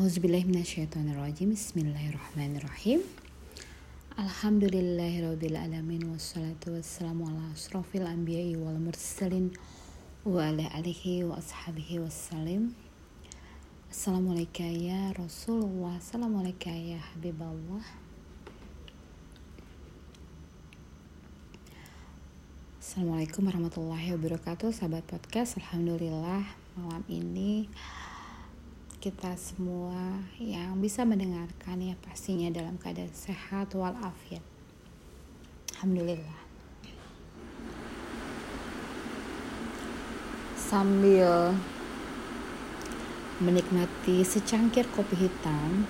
Auzubillahiminasyaitonirrajim Bismillahirrahmanirrahim. Alhamdulillahirrabbilalamin Wassalatu wassalamu ala asrafil anbiya'i wal mursalin Wa ala alihi wa ashabihi wassalim. Assalamualaikum ya Rasulullah. Assalamualaikum ya Habiballah Assalamualaikum warahmatullahi wabarakatuh Sahabat podcast. Alhamdulillah malam ini kita semua yang bisa mendengarkan ya pastinya dalam keadaan sehat walafiat. Alhamdulillah. Sambil menikmati secangkir kopi hitam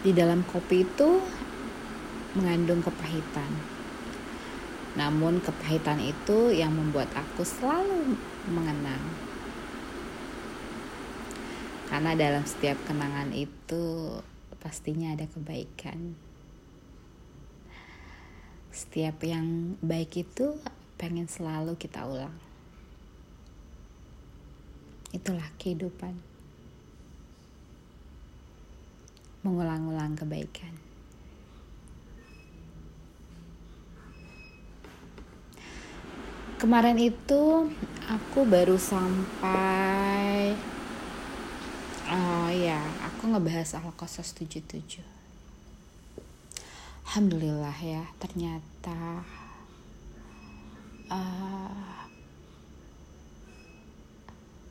di dalam kopi itu mengandung kepahitan namun kepahitan itu yang membuat aku selalu mengenang. Karena dalam setiap kenangan itu pastinya ada kebaikan. Setiap yang baik itu pengen selalu kita ulang. Itulah kehidupan. Mengulang-ulang kebaikan. Kemarin itu aku baru sampai oh ya aku ngebahas al qasas 77 Alhamdulillah ya ternyata uh,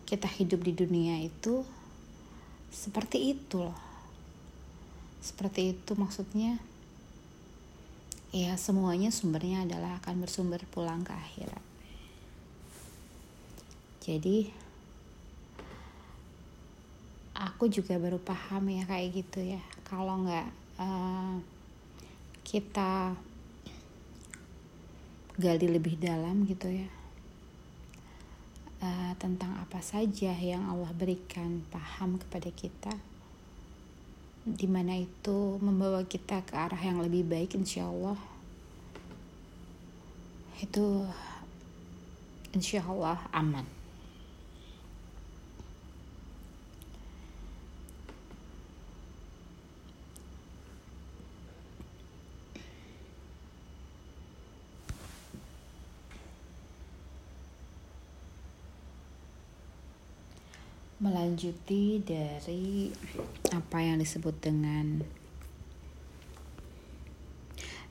kita hidup di dunia itu seperti itu loh. Seperti itu maksudnya ya semuanya sumbernya adalah akan bersumber pulang ke akhirat jadi aku juga baru paham ya kayak gitu ya. Kalau nggak uh, kita gali lebih dalam gitu ya uh, tentang apa saja yang Allah berikan paham kepada kita di mana itu membawa kita ke arah yang lebih baik insya Allah. Itu insya Allah aman melanjuti dari apa yang disebut dengan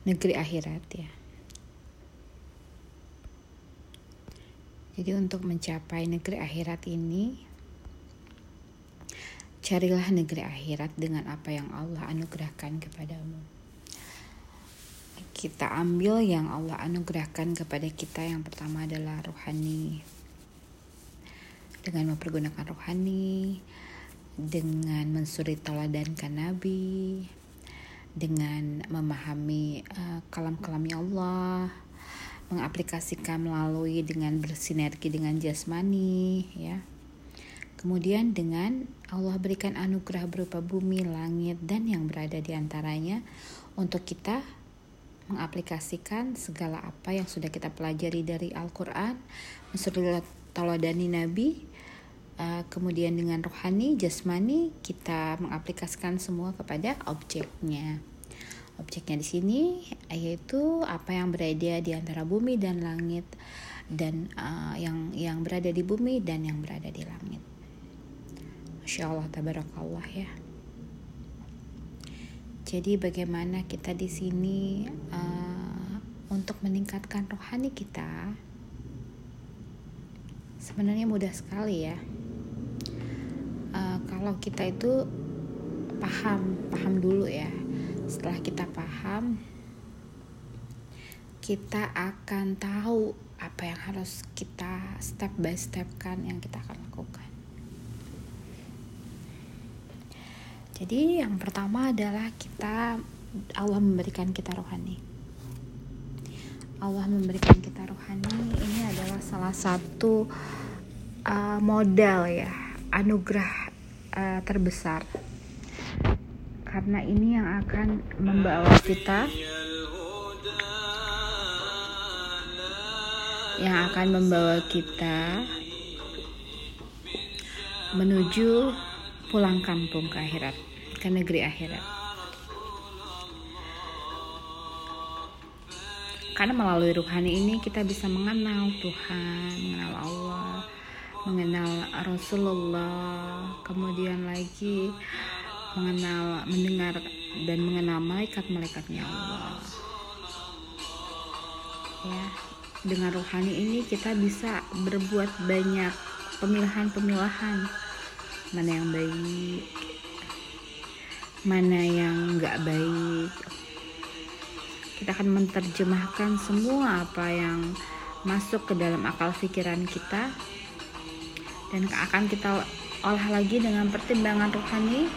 negeri akhirat ya. Jadi untuk mencapai negeri akhirat ini carilah negeri akhirat dengan apa yang Allah anugerahkan kepadamu. Kita ambil yang Allah anugerahkan kepada kita yang pertama adalah rohani, dengan mempergunakan rohani, dengan mensuri teladankan Nabi, dengan memahami uh, kalam-kalamnya Allah, mengaplikasikan melalui dengan bersinergi dengan jasmani, ya. Kemudian dengan Allah berikan anugerah berupa bumi, langit, dan yang berada di antaranya untuk kita mengaplikasikan segala apa yang sudah kita pelajari dari Al-Quran, mensuri taladani Nabi, uh, kemudian dengan rohani jasmani kita mengaplikasikan semua kepada objeknya. Objeknya di sini yaitu apa yang berada di antara bumi dan langit dan uh, yang yang berada di bumi dan yang berada di langit. Masya Allah tabarakallah ya. Jadi bagaimana kita di sini uh, untuk meningkatkan rohani kita? Sebenarnya mudah sekali ya uh, kalau kita itu paham paham dulu ya. Setelah kita paham kita akan tahu apa yang harus kita step by step kan yang kita akan lakukan. Jadi yang pertama adalah kita Allah memberikan kita rohani. Allah memberikan kita rohani ini adalah salah satu uh, modal ya anugerah uh, terbesar karena ini yang akan membawa kita yang akan membawa kita menuju pulang kampung ke akhirat, ke negeri akhirat. Karena melalui ruhani ini kita bisa mengenal Tuhan, mengenal Allah, mengenal Rasulullah, kemudian lagi mengenal, mendengar dan mengenal malaikat-malaikatnya Allah. Ya, dengan rohani ini kita bisa berbuat banyak pemilahan-pemilahan. Mana yang baik mana yang nggak baik. Kita akan menerjemahkan semua apa yang masuk ke dalam akal pikiran kita dan akan kita olah lagi dengan pertimbangan rohani.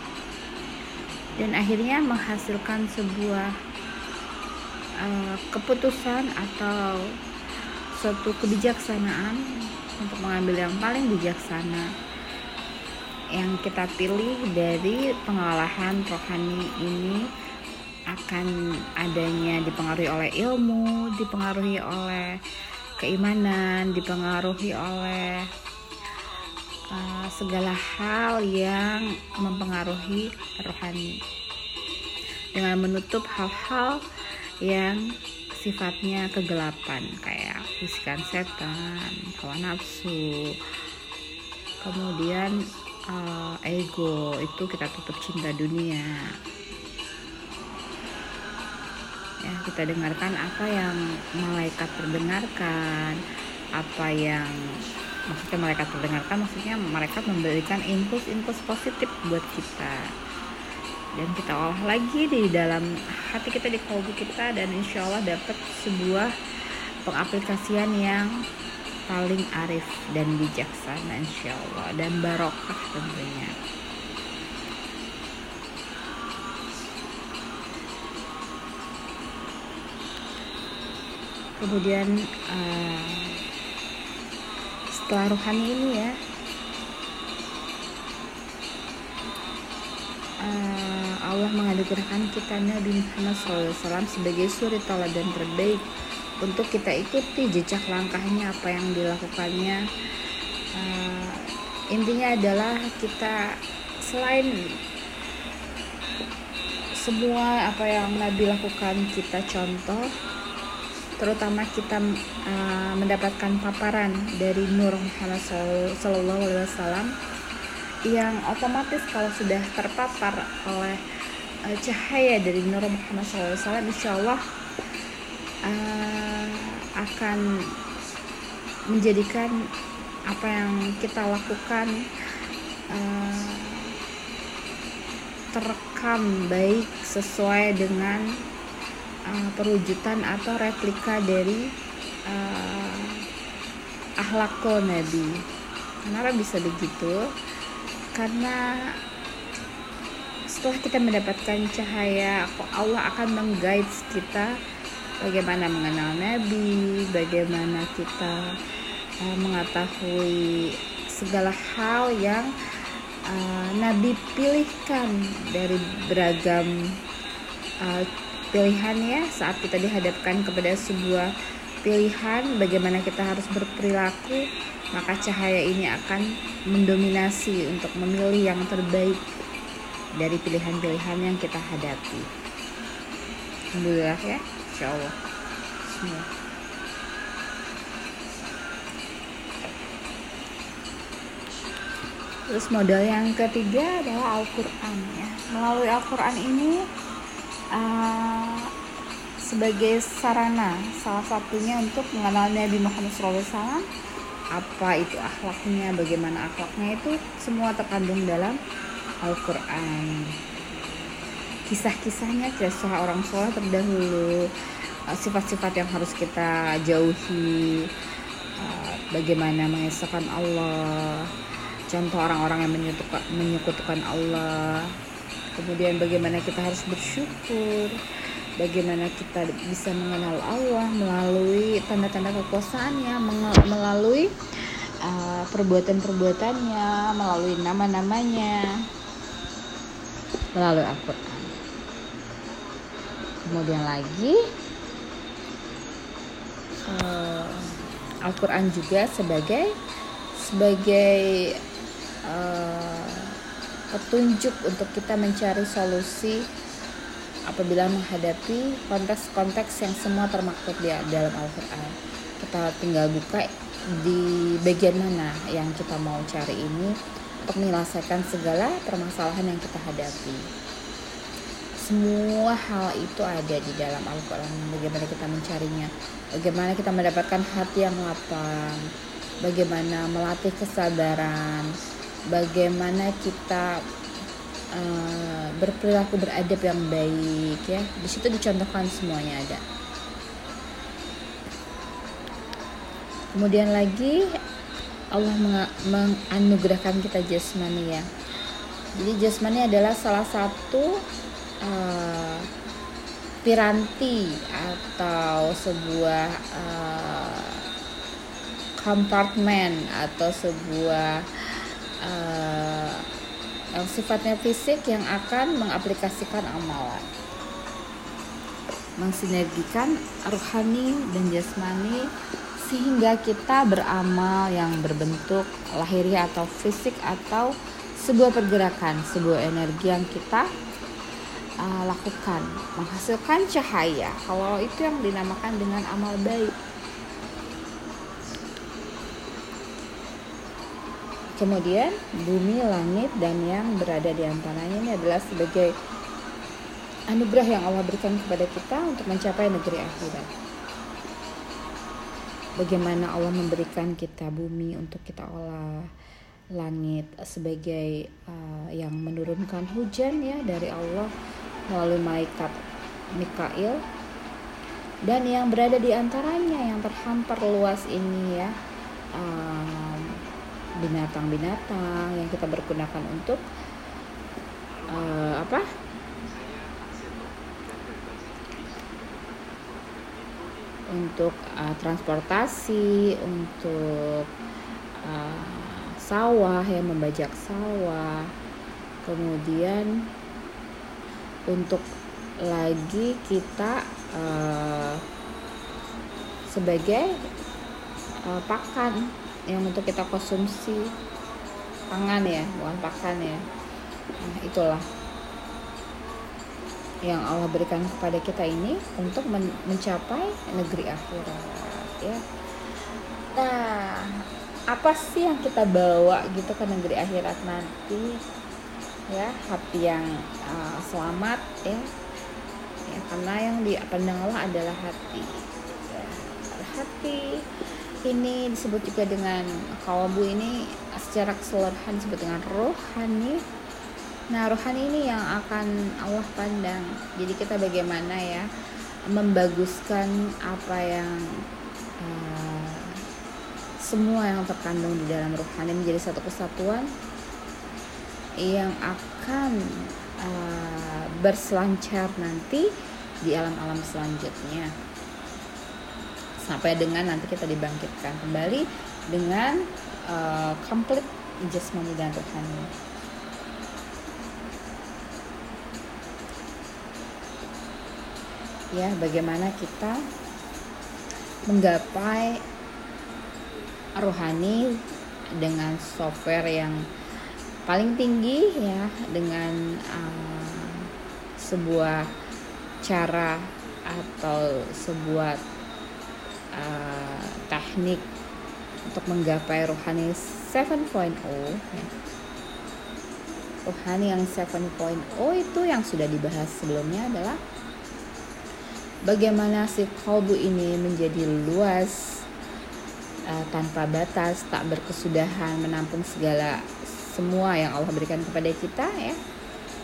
Dan akhirnya menghasilkan sebuah uh, keputusan atau suatu kebijaksanaan untuk mengambil yang paling bijaksana yang kita pilih dari pengalahan rohani ini akan adanya dipengaruhi oleh ilmu, dipengaruhi oleh keimanan, dipengaruhi oleh uh, segala hal yang mempengaruhi rohani dengan menutup hal-hal yang sifatnya kegelapan kayak bisikan setan, hawa nafsu, kemudian uh, ego itu kita tutup cinta dunia. Ya, kita dengarkan apa yang malaikat terdengarkan, apa yang maksudnya malaikat terdengarkan maksudnya mereka memberikan impuls-impuls positif buat kita. Dan kita olah lagi di dalam hati kita di kalbu kita dan insya Allah dapat sebuah pengaplikasian yang paling arif dan bijaksana insya Allah dan barokah tentunya. Kemudian uh, rohani ini ya. Uh, Allah menganugerahkan kita Nabi Muhammad SAW sebagai suri teladan terbaik. Untuk kita ikuti jejak langkahnya apa yang dilakukannya. Uh, intinya adalah kita selain semua apa yang Nabi lakukan kita contoh terutama kita uh, mendapatkan paparan dari Nur Muhammad Sallallahu Alaihi Wasallam yang otomatis kalau sudah terpapar oleh uh, cahaya dari Nur Muhammad SAW insya Allah uh, akan menjadikan apa yang kita lakukan uh, terekam baik sesuai dengan perwujudan atau replika dari uh, akhlakul Nabi. Kenapa bisa begitu? karena setelah kita mendapatkan cahaya Allah akan mengguide kita bagaimana mengenal Nabi bagaimana kita uh, mengetahui segala hal yang uh, Nabi pilihkan dari beragam uh, pilihannya saat kita dihadapkan kepada sebuah pilihan bagaimana kita harus berperilaku maka cahaya ini akan mendominasi untuk memilih yang terbaik dari pilihan-pilihan yang kita hadapi. Alhamdulillah ya, insya Allah. Semua. Terus modal yang ketiga adalah Al-Quran ya. Melalui Al-Quran ini uh, sebagai sarana salah satunya untuk mengenal Nabi Muhammad SAW apa itu akhlaknya bagaimana akhlaknya itu semua terkandung dalam Al-Quran. Kisah-kisahnya kisah orang soleh terdahulu uh, sifat-sifat yang harus kita jauhi uh, bagaimana mengesahkan Allah contoh orang-orang yang menyekutukan Allah kemudian bagaimana kita harus bersyukur bagaimana kita bisa mengenal Allah melalui tanda-tanda kekuasaannya, melalui uh, perbuatan-perbuatannya, melalui nama-namanya, melalui Al-Quran. Kemudian lagi uh, Al-Quran juga sebagai sebagai uh, petunjuk untuk kita mencari solusi apabila menghadapi konteks-konteks yang semua termaktub di dalam Al-Quran. Kita tinggal buka di bagian mana yang kita mau cari ini untuk menyelesaikan segala permasalahan yang kita hadapi. Semua hal itu ada di dalam Al-Quran. Bagaimana kita mencarinya, bagaimana kita mendapatkan hati yang lapang, bagaimana melatih kesabaran, bagaimana kita uh, berperilaku beradab yang baik ya. Di situ dicontohkan semuanya ada. Kemudian lagi Allah menganugerahkan kita jasmani ya. Jadi jasmani adalah salah satu uh, piranti atau sebuah uh, kompartemen atau sebuah uh, yang sifatnya fisik yang akan mengaplikasikan amalan mensinergikan rohani dan jasmani sehingga kita beramal yang berbentuk lahiriah atau fisik atau sebuah pergerakan, sebuah energi yang kita uh, lakukan, menghasilkan cahaya. Kalau itu yang dinamakan dengan amal baik. Kemudian bumi, langit, dan yang berada di antaranya ini adalah sebagai anugerah yang Allah berikan kepada kita untuk mencapai negeri akhirat. Bagaimana Allah memberikan kita bumi untuk kita olah, langit sebagai uh, yang menurunkan hujan ya dari Allah melalui malaikat Mikail dan yang berada di antaranya yang terhampar luas ini ya. Uh, binatang-binatang yang kita bergunakan untuk uh, apa? Untuk uh, transportasi untuk uh, sawah yang membajak sawah. Kemudian untuk lagi kita uh, sebagai uh, pakan yang untuk kita konsumsi. Pangan ya bukan pakan ya. Nah, itulah yang Allah berikan kepada kita ini untuk men mencapai negeri akhirat ya. Nah apa sih yang kita bawa gitu ke negeri akhirat nanti? Ya hati yang uh, selamat ya. Ya karena yang dipandang Allah adalah hati. Ya, hati ini disebut juga dengan kawabu ini secara keseluruhan disebut dengan rohani. Nah rohani ini yang akan Allah pandang. Jadi kita bagaimana ya membaguskan apa yang uh, semua yang terkandung di dalam rohani menjadi satu kesatuan yang akan uh, berselancar nanti di alam-alam selanjutnya sampai dengan nanti kita dibangkitkan kembali dengan uh, komplit jasmani dan rohani. Ya, bagaimana kita menggapai rohani dengan software yang paling tinggi ya dengan uh, sebuah cara atau sebuah uh, teknik untuk menggapai rohani 7.0 ya. rohani yang 7.0 itu yang sudah dibahas sebelumnya adalah bagaimana si kalbu ini menjadi luas uh, tanpa batas tak berkesudahan menampung segala semua yang Allah berikan kepada kita ya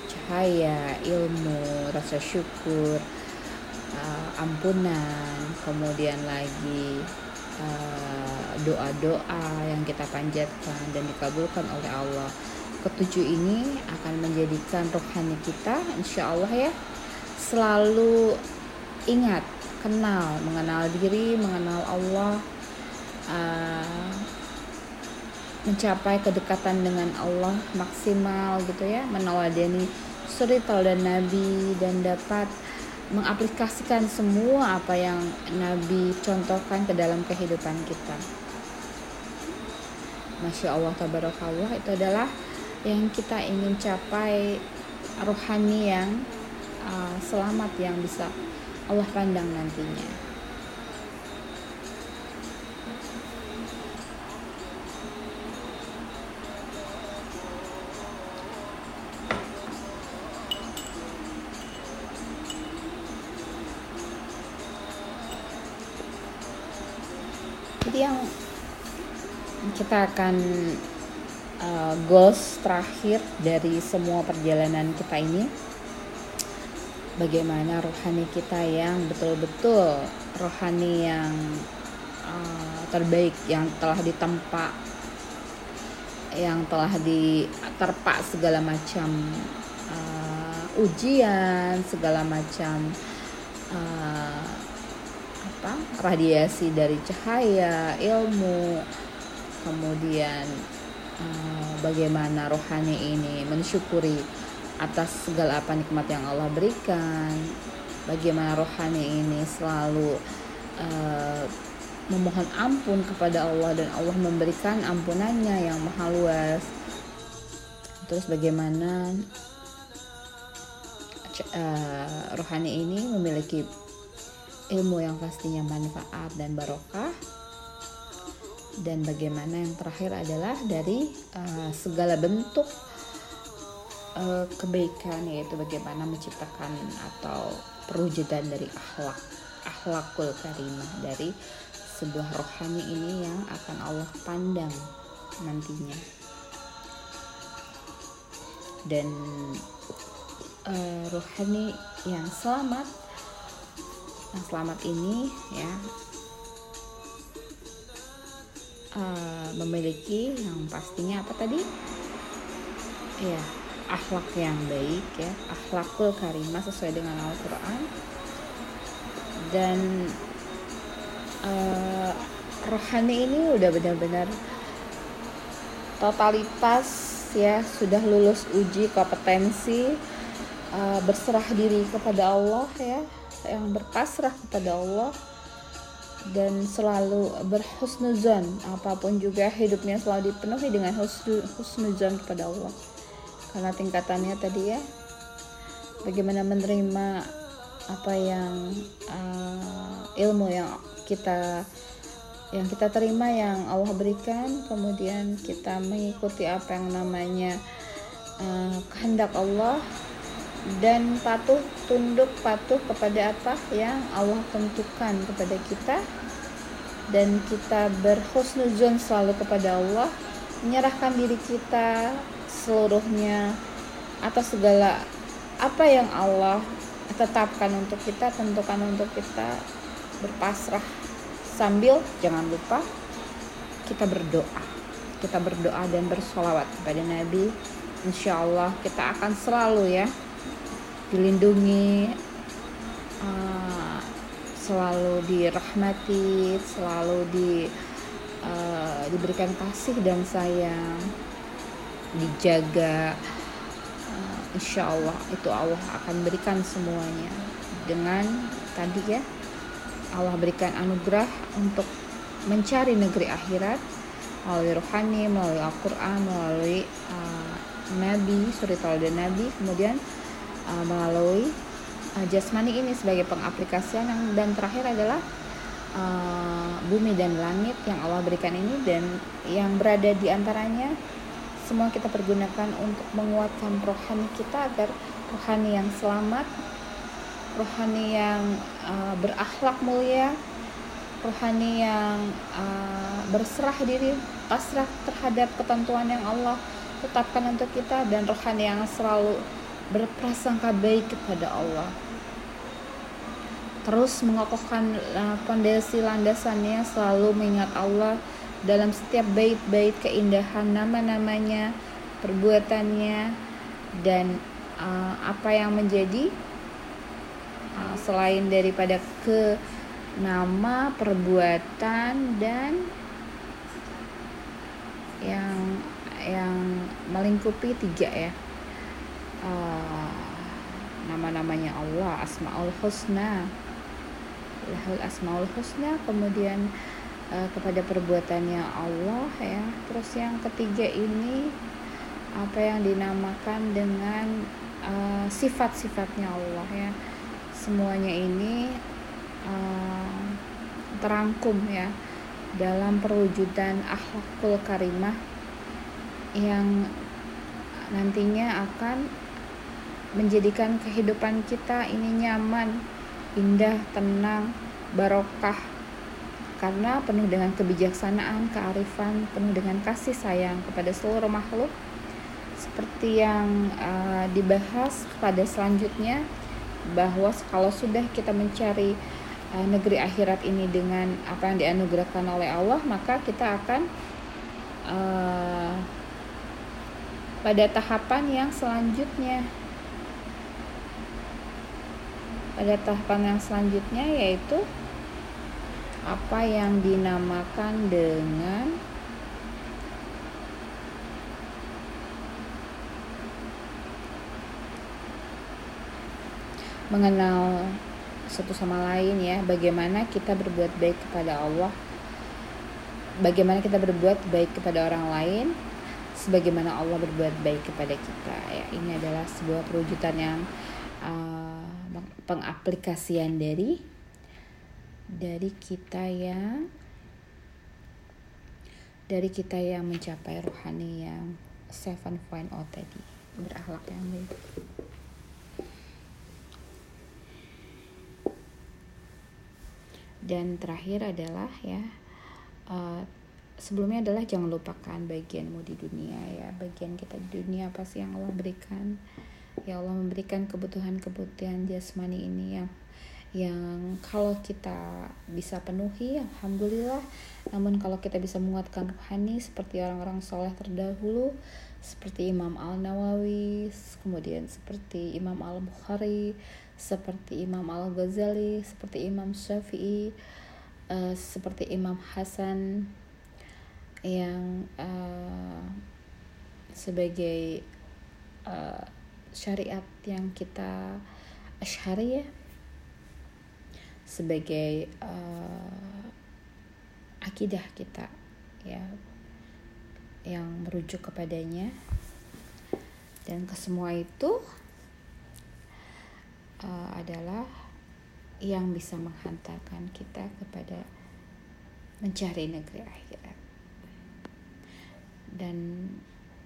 cahaya ilmu rasa syukur uh, ampunan, kemudian lagi uh, doa-doa uh, yang kita panjatkan dan dikabulkan oleh Allah. Ketujuh ini akan menjadikan rohani kita, insya Allah ya, selalu ingat, kenal, mengenal diri, mengenal Allah, uh, mencapai kedekatan dengan Allah maksimal gitu ya, meneladani suri dan Nabi dan dapat mengaplikasikan semua apa yang Nabi contohkan ke dalam kehidupan kita. Masya Allah tabarakallah itu adalah yang kita ingin capai rohani yang uh, selamat yang bisa Allah pandang nantinya. Kita akan uh, goals terakhir dari semua perjalanan kita ini. Bagaimana rohani kita yang betul-betul rohani yang uh, terbaik yang telah ditempa yang telah diterpa segala macam uh, ujian segala macam uh, apa radiasi dari cahaya ilmu kemudian uh, bagaimana rohani ini mensyukuri atas segala apa nikmat yang Allah berikan bagaimana rohani ini selalu uh, memohon ampun kepada Allah dan Allah memberikan ampunannya yang maha luas. Terus bagaimana uh, rohani ini memiliki ilmu yang pastinya manfaat dan barokah dan bagaimana yang terakhir adalah dari uh, segala bentuk uh, kebaikan yaitu bagaimana menciptakan atau perwujudan dari akhlak akhlakul karimah dari sebuah rohani ini yang akan Allah pandang nantinya. Dan uh, rohani yang selamat yang selamat ini ya uh, memiliki yang pastinya apa tadi? Ya akhlak yang baik ya akhlakul karimah sesuai dengan Al-Quran. Dan uh, rohani ini udah benar-benar totalitas ya sudah lulus uji kompetensi uh, berserah diri kepada Allah ya yang berpasrah kepada Allah dan selalu berhusnuzon. Apa pun juga hidupnya selalu dipenuhi dengan husnuzon kepada Allah. Karena tingkatannya tadi ya bagaimana menerima apa yang uh, ilmu yang kita yang kita terima yang Allah berikan. Kemudian kita mengikuti apa yang namanya uh, kehendak Allah dan patuh tunduk patuh kepada apa yang Allah tentukan kepada kita. Dan kita berhusnuzon selalu kepada Allah menyerahkan diri kita seluruhnya atas segala apa yang Allah tetapkan untuk kita tentukan untuk kita berpasrah. Sambil jangan lupa kita berdoa. Kita berdoa dan bersolawat kepada Nabi. Insya Allah kita akan selalu ya dilindungi uh, selalu dirahmati selalu di uh, diberikan kasih dan sayang dijaga uh, insya Allah itu Allah akan berikan semuanya. Dengan tadi ya Allah berikan anugerah untuk mencari negeri akhirat melalui rohani, melalui Al-Quran, melalui uh, Nabi, suri dan Nabi, kemudian uh, melalui uh, jasmani ini sebagai pengaplikasian yang dan terakhir adalah uh, bumi dan langit yang Allah berikan ini dan yang berada di antaranya semua kita pergunakan untuk menguatkan rohani kita agar rohani yang selamat, rohani yang uh, berakhlak mulia, rohani yang uh, berserah diri, pasrah terhadap ketentuan yang Allah tetapkan untuk kita dan rohani yang selalu berprasangka baik kepada Allah. Terus mengokohkan fondasi uh, landasannya selalu mengingat Allah dalam setiap bait-bait keindahan nama-namanya perbuatannya dan uh, apa yang menjadi uh, selain daripada ke nama perbuatan dan yang yang melingkupi tiga ya nama-namanya Allah Asmaul Husna. Lahul Asmaul Husna kemudian uh, kepada perbuatannya Allah ya. Terus yang ketiga ini apa yang dinamakan dengan uh, sifat-sifatnya Allah ya. Semuanya ini uh, terangkum ya dalam perwujudan akhlakul karimah yang nantinya akan menjadikan kehidupan kita ini nyaman, indah, tenang, barokah. Karena penuh dengan kebijaksanaan, kearifan, penuh dengan kasih sayang kepada seluruh makhluk. Seperti yang uh, dibahas pada selanjutnya bahwa kalau sudah kita mencari uh, negeri akhirat ini dengan apa yang dianugerahkan oleh Allah maka kita akan uh, pada tahapan yang selanjutnya pada tahapan yang selanjutnya yaitu apa yang dinamakan dengan mengenal satu sama lain ya. Bagaimana kita berbuat baik kepada Allah bagaimana kita berbuat baik kepada orang lain sebagaimana Allah berbuat baik kepada kita ya. Ini adalah sebuah perwujudan yang uh, pengaplikasian dari dari kita yang dari kita yang mencapai rohani yang 7.0 tadi berakhlak yang baik dan terakhir adalah ya uh, sebelumnya adalah jangan lupakan bagianmu di dunia ya. Bagian kita di dunia apa sih yang Allah berikan ya Allah memberikan kebutuhan-kebutuhan jasmani ini yang yang kalau kita bisa penuhi alhamdulillah. Namun kalau kita bisa menguatkan rohani seperti orang-orang soleh terdahulu seperti Imam Al Nawawi kemudian seperti Imam Al Bukhari seperti Imam Al Ghazali seperti Imam Syafi'i uh, seperti Imam Hasan yang uh, sebagai uh, syariat yang kita asyari ya sebagai uh, akidah kita ya yang merujuk kepadanya. Dan kesemua itu uh, adalah yang bisa menghantarkan kita kepada mencari negeri akhirat. Dan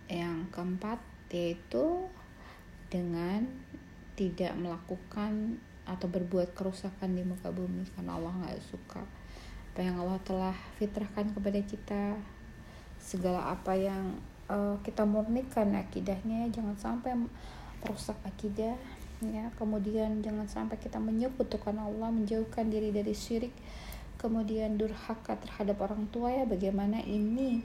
yang keempat yaitu dengan tidak melakukan atau berbuat kerusakan di muka bumi karena Allah nggak suka. Apa yang Allah telah fitrahkan kepada kita segala apa yang uh, kita murnikan akidahnya jangan sampai merusak akidah ya. Kemudian jangan sampai kita menyekutukan Allah menjauhkan diri dari syirik kemudian durhaka terhadap orang tua ya. Bagaimana ini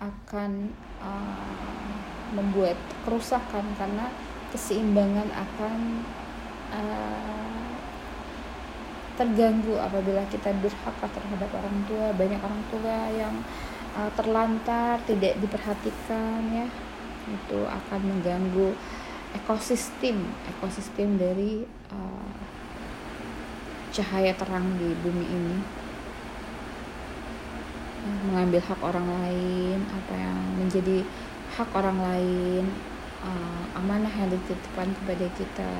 akan uh, membuat kerusakan karena keseimbangan akan uh, terganggu apabila kita durhaka terhadap orang tua banyak orang tua yang uh, terlantar tidak diperhatikan ya. Itu akan mengganggu ekosistem ekosistem dari uh, cahaya terang di bumi ini. Mengambil hak orang lain apa yang menjadi hak orang lain uh, amanah yang dititipkan kepada kita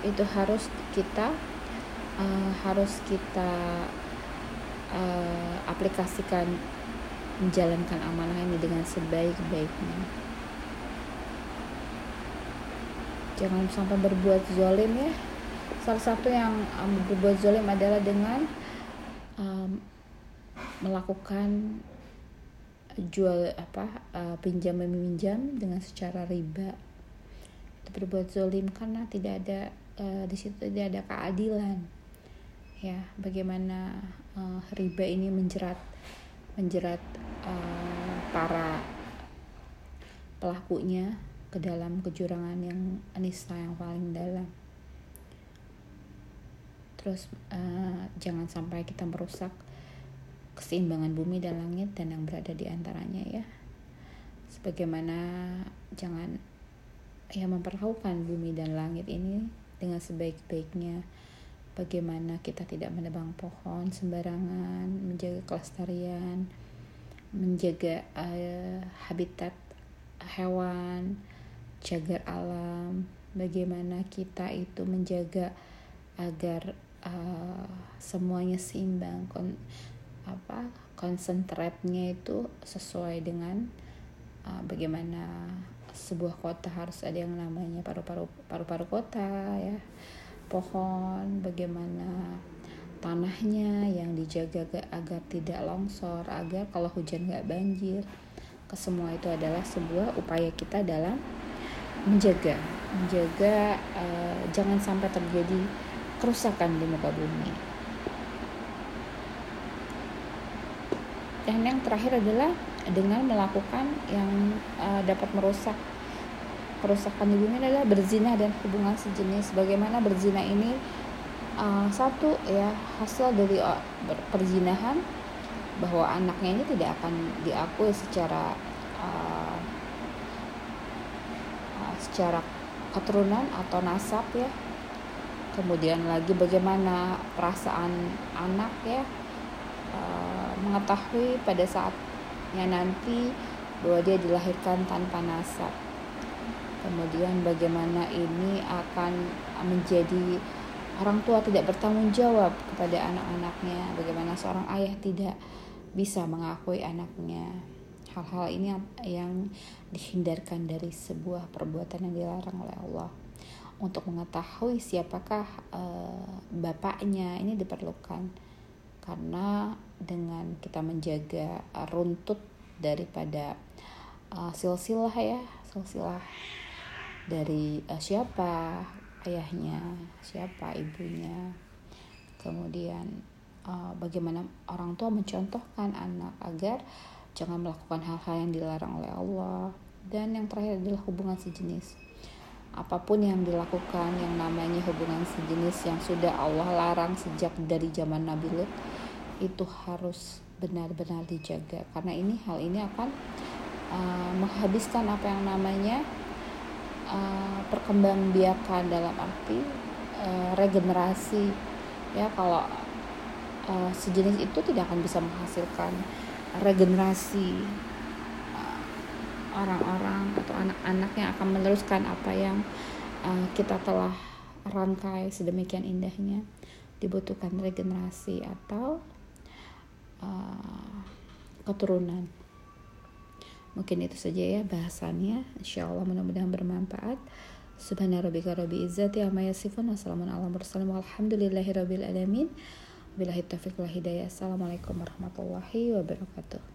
itu harus kita uh, harus kita uh, aplikasikan menjalankan amanah ini dengan sebaik-baiknya. Jangan sampai berbuat zolim ya. Salah satu yang um, berbuat zolim adalah dengan um, melakukan jual apa uh, pinjam meminjam dengan secara riba. Itu berbuat zolim karena tidak ada uh, di situ tidak ada keadilan. Ya bagaimana uh, riba ini menjerat menjerat uh, para pelakunya ke dalam kejurangan yang anissa yang paling dalam. Terus uh, jangan sampai kita merusak keseimbangan bumi dan langit dan yang berada di antaranya ya. Sebagaimana jangan ya memperlakukan bumi dan langit ini dengan sebaik-baiknya. Bagaimana kita tidak menebang pohon sembarangan menjaga kelestarian menjaga uh, habitat hewan jaga alam. Bagaimana kita itu menjaga agar uh, semuanya seimbang apa konsentratnya itu sesuai dengan uh, bagaimana sebuah kota harus ada yang namanya paru-paru paru-paru kota ya pohon bagaimana tanahnya yang dijaga agar tidak longsor agar kalau hujan nggak banjir kesemua itu adalah sebuah upaya kita dalam menjaga menjaga uh, jangan sampai terjadi kerusakan di muka bumi. Dan yang terakhir adalah dengan melakukan yang uh, dapat merusak kerusakan di bumi adalah berzina dan hubungan sejenis. Bagaimana berzina ini uh, satu ya hasil dari uh, perzinahan bahwa anaknya ini tidak akan diakui secara uh, uh, secara keturunan atau nasab ya kemudian lagi bagaimana perasaan anak ya mengetahui pada saatnya nanti bahwa dia dilahirkan tanpa nasab. Kemudian bagaimana ini akan menjadi orang tua tidak bertanggung jawab kepada anak-anaknya bagaimana seorang ayah tidak bisa mengakui anaknya. Hal-hal ini yang dihindarkan dari sebuah perbuatan yang dilarang oleh Allah. Untuk mengetahui siapakah uh, bapaknya ini diperlukan karena dengan kita menjaga runtut daripada uh, silsilah ya silsilah dari uh, siapa ayahnya siapa ibunya. Kemudian uh, bagaimana orang tua mencontohkan anak agar jangan melakukan hal-hal yang dilarang oleh Allah. Dan yang terakhir adalah hubungan sejenis apa pun yang dilakukan yang namanya hubungan sejenis yang sudah Allah larang sejak dari zaman Nabi Lut itu harus benar-benar dijaga. Karena ini hal ini akan uh, menghabiskan apa yang namanya uh, perkembangbiakan dalam arti uh, regenerasi. Ya kalau uh, sejenis itu tidak akan bisa menghasilkan regenerasi orang-orang atau anak-anak yang akan meneruskan apa yang uh, kita telah rangkai sedemikian indahnya. Dibutuhkan regenerasi atau uh, keturunan. Mungkin itu saja ya bahasannya. Insya Allah mudah-mudahan bermanfaat. Subhana rabbika rabbi izzati amma yasifun wabarakatuh Assalamualaikum warahmatullahi wabarakatuh